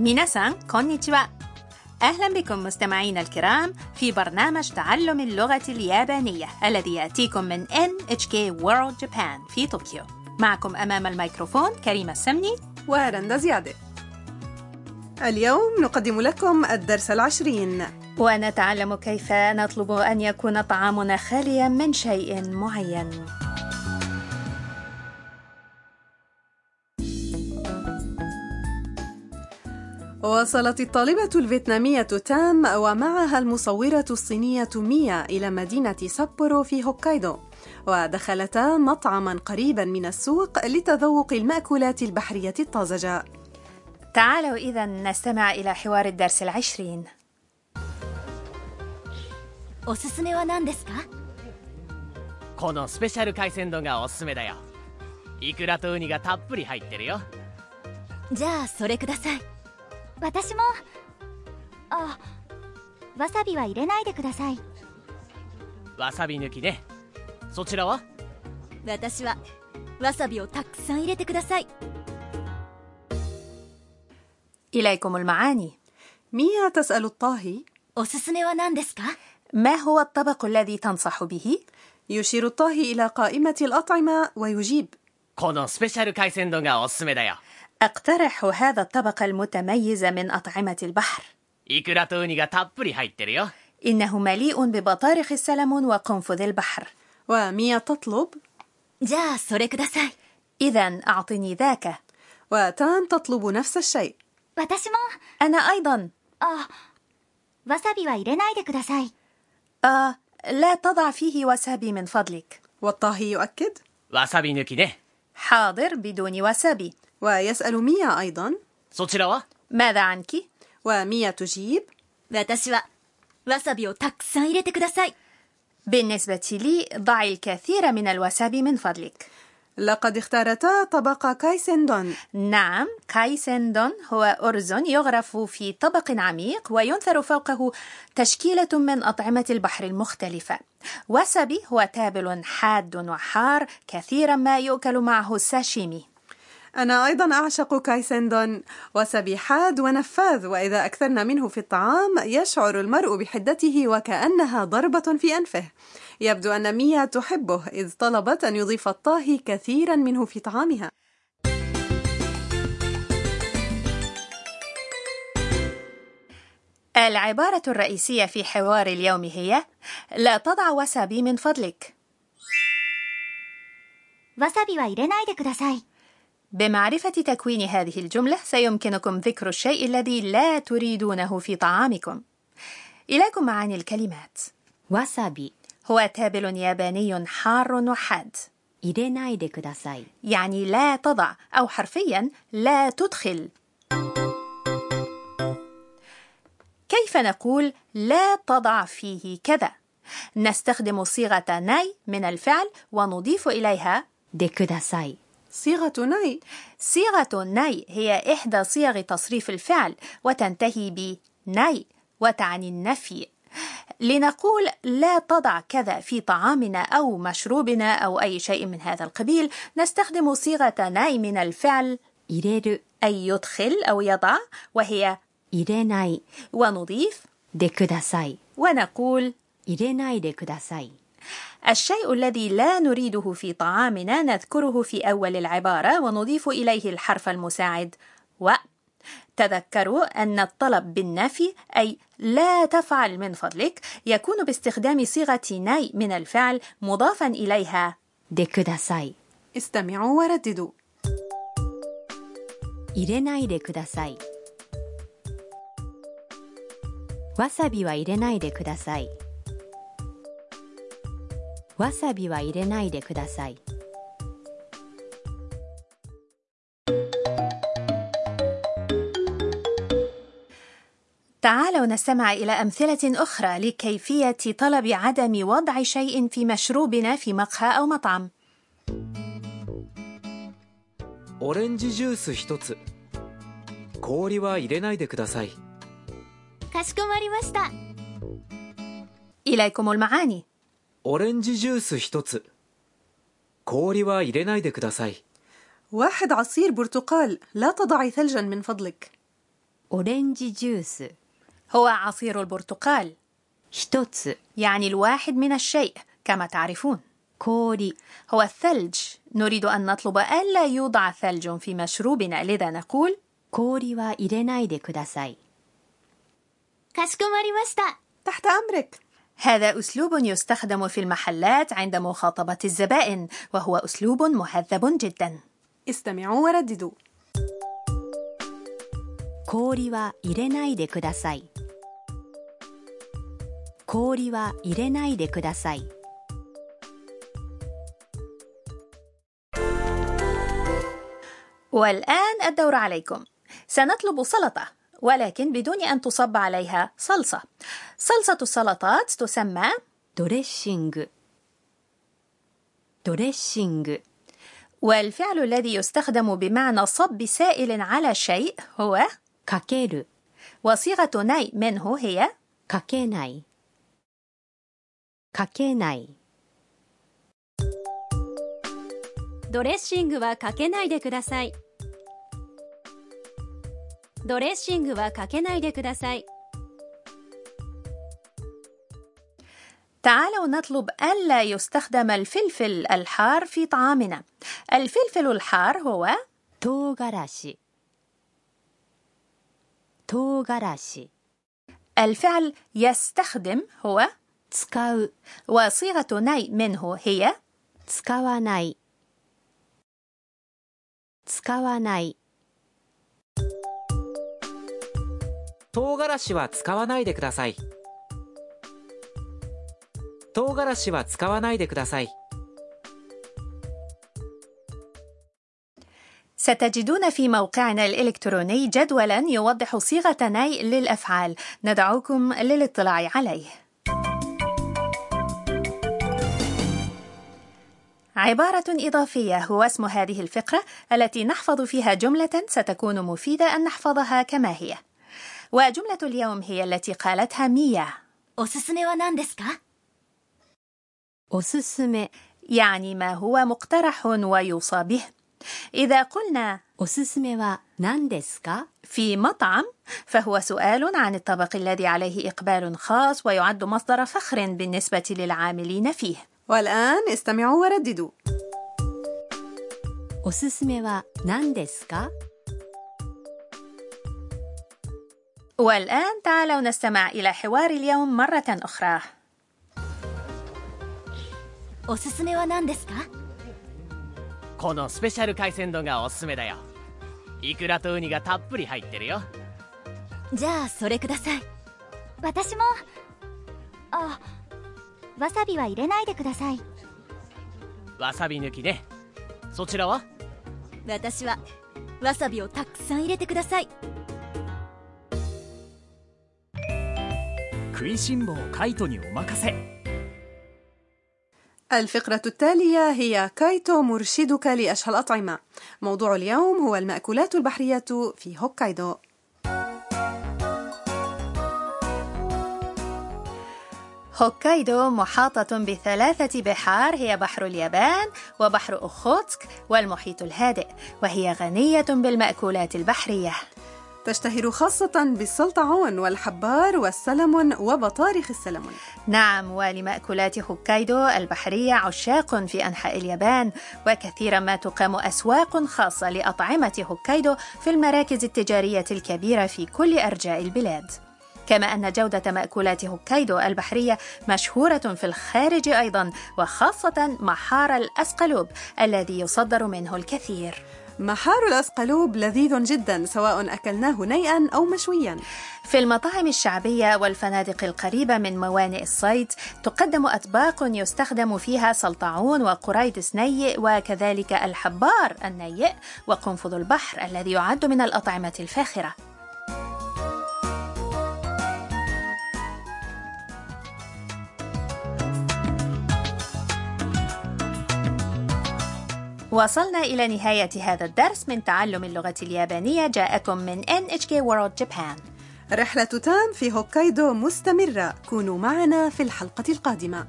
ميناسان كونيتشوا أهلا بكم مستمعينا الكرام في برنامج تعلم اللغة اليابانية الذي يأتيكم من NHK World Japan في طوكيو معكم أمام الميكروفون كريمة السمني ورندا زيادة اليوم نقدم لكم الدرس العشرين ونتعلم كيف نطلب أن يكون طعامنا خاليا من شيء معين وصلت الطالبة الفيتنامية تام ومعها المصورة الصينية ميا إلى مدينة سابورو في هوكايدو ودخلتا مطعما قريبا من السوق لتذوق المأكولات البحرية الطازجة تعالوا إذا نستمع إلى حوار الدرس العشرين おすすめは何ですかこのスペシャル海鮮丼がおすすめだよイクラとウニがたっぷり入ってるよじゃあそれください 私もあわさびは入れないでくださいわさび抜きねそちらは私はわさびをたくさん入れてください إليكم المعاني ميا تسأل الطاهي おすすめは何ですか ما هو الطبق الذي تنصح به؟ يشير الطاهي إلى قائمة الأطعمة ويجيب このスペシャル海鮮丼がおすすめだよ أقترح هذا الطبق المتميز من أطعمة البحر. إنه مليء ببطارخ السلمون وقنفذ البحر. وميا تطلب إذا أعطني ذاك. وتان تطلب نفس الشيء. أنا أيضا. آه، لا تضع فيه وسابي من فضلك. والطاهي يؤكد. حاضر بدون وسابي. ويسأل ميا أيضا そちらは ماذا عنك؟ وميا تجيب 私はわさびをたくさん入れてください بالنسبة لي ضعي الكثير من الوسابي من فضلك لقد اختارتا طبق كايسندون نعم كايسندون هو أرز يغرف في طبق عميق وينثر فوقه تشكيلة من أطعمة البحر المختلفة وسابي هو تابل حاد وحار كثيرا ما يؤكل معه الساشيمي أنا أيضا أعشق كايسندون وسبي حاد ونفاذ وإذا أكثرنا منه في الطعام يشعر المرء بحدته وكأنها ضربة في أنفه يبدو أن ميا تحبه إذ طلبت أن يضيف الطاهي كثيرا منه في طعامها العبارة الرئيسية في حوار اليوم هي لا تضع وسابي من فضلك わさびは入れないでください بمعرفة تكوين هذه الجملة سيمكنكم ذكر الشيء الذي لا تريدونه في طعامكم. إليكم معاني الكلمات. わさび هو تابل ياباني حار وحاد، 入れないでください يعني لا تضع أو حرفيا لا تدخل. كيف نقول لا تضع فيه كذا؟ نستخدم صيغة ناي من الفعل ونضيف إليها でください صيغة ناي صيغة ناي هي إحدى صيغ تصريف الفعل وتنتهي ب ناي وتعني النفي. لنقول لا تضع كذا في طعامنا أو مشروبنا أو أي شيء من هذا القبيل نستخدم صيغة ناي من الفعل 入れる أي يدخل أو يضع وهي 入れない ونضيف でください ونقول 入れないでください الشيء الذي لا نريده في طعامنا نذكره في أول العبارة ونضيف إليه الحرف المساعد و تذكروا أن الطلب بالنفي أي لا تفعل من فضلك يكون باستخدام صيغة ناي من الفعل مضافا إليها でください استمعوا ورددوا 入れないでくださいわさびは入れないでください わさびは入れないでください تعالوا نستمع إلى أمثلة أخرى لكيفية طلب عدم وضع شيء في مشروبنا في مقهى أو مطعم オレンジジュース一つ氷は入れないでくださいかしこまりました إليكم المعاني オレンジジュース一つ氷は入れないでください واحد عصير برتقال لا تضعي ثلجا من فضلك オレンジジュース هو عصير البرتقال 一つ يعني الواحد من الشيء كما تعرفون 氷 هو الثلج نريد أن نطلب ألا يوضع ثلج في مشروبنا لذا نقول 氷は入れないでくださいかしこまりました تحت أمرك هذا أسلوب يستخدم في المحلات عند مخاطبة الزبائن وهو أسلوب مهذب جدا استمعوا ورددوا 氷は入れないでください氷は入れないでください والآن الدور عليكم سنطلب سلطة ولكن بدون أن تصب عليها صلصة صلصة السلطات تسمى ドレッシングドレッシング والفعل الذي يستخدم بمعنى صب سائل على شيء هو かける وصيغة ني منه هي かけないかけないドレッシングはかけないでください ドレッシングはかけないでください تعالوا نطلب ألا يستخدم الفلفل الحار في طعامنا الفلفل الحار هو 唐辛子唐辛子 الفعل يستخدم هو 使う وصيغة ني منه هي 使わない使わない 唐辛子は使わないでください唐辛子は使わないでください ستجدون في موقعنا الإلكتروني جدولا يوضح صيغة ني للأفعال ندعوكم للاطلاع عليه عبارة إضافية هو اسم هذه الفقرة التي نحفظ فيها جملة ستكون مفيدة أن نحفظها كما هي وجملة اليوم هي التي قالتها ميا おすすめは何ですかおすすめ يعني ما هو مقترح ويوصى به إذا قلنا おすすめは何ですか في مطعم فهو سؤال عن الطبق الذي عليه إقبال خاص ويعد مصدر فخر بالنسبة للعاملين فيه والآن استمعوا ورددوا おすすめは何ですか والآن تعالوا نستمع إلى حوار اليوم مرة أخرى おすすめは何ですかこのスペシャル海鮮丼がおすすめだよイクラとウニがたっぷり入ってるよじゃあそれください私もあわさびは入れないでくださいわさび抜きねそちらは私はわさびをたくさん入れてください 食いしん坊カイトにお任せ الفقرة التالية هي كايتو مرشدك لأشهى الأطعمة موضوع اليوم هو المأكولات البحرية في هوكايدو هوكايدو محاطة بثلاثة بحار هي بحر اليابان وبحر أوخوتسك والمحيط الهادئ وهي غنية بالمأكولات البحرية تشتهر خاصة بالسلطعون والحبار والسلمون وبطارخ السلمون. نعم ولمأكولات هوكايدو البحرية عشاق في أنحاء اليابان وكثيرا ما تقام أسواق خاصة لأطعمة هوكايدو في المراكز التجارية الكبيرة في كل أرجاء البلاد. كما أن جودة مأكولات هوكايدو البحرية مشهورة في الخارج أيضا وخاصة محار الأسقلوب الذي يصدر منه الكثير. محار الأسقلوب لذيذ جدا سواء أكلناه نيئا أو مشويا. في المطاعم الشعبية والفنادق القريبة من موانئ الصيد تقدم أطباق يستخدم فيها سلطعون وقريدس نيء وكذلك الحبار النيء وقنفذ البحر الذي يعد من الأطعمة الفاخرة. وصلنا إلى نهاية هذا الدرس من تعلم اللغة اليابانية جاءكم من NHK World Japan. رحلة تام في هوكايدو مستمرة. كونوا معنا في الحلقة القادمة.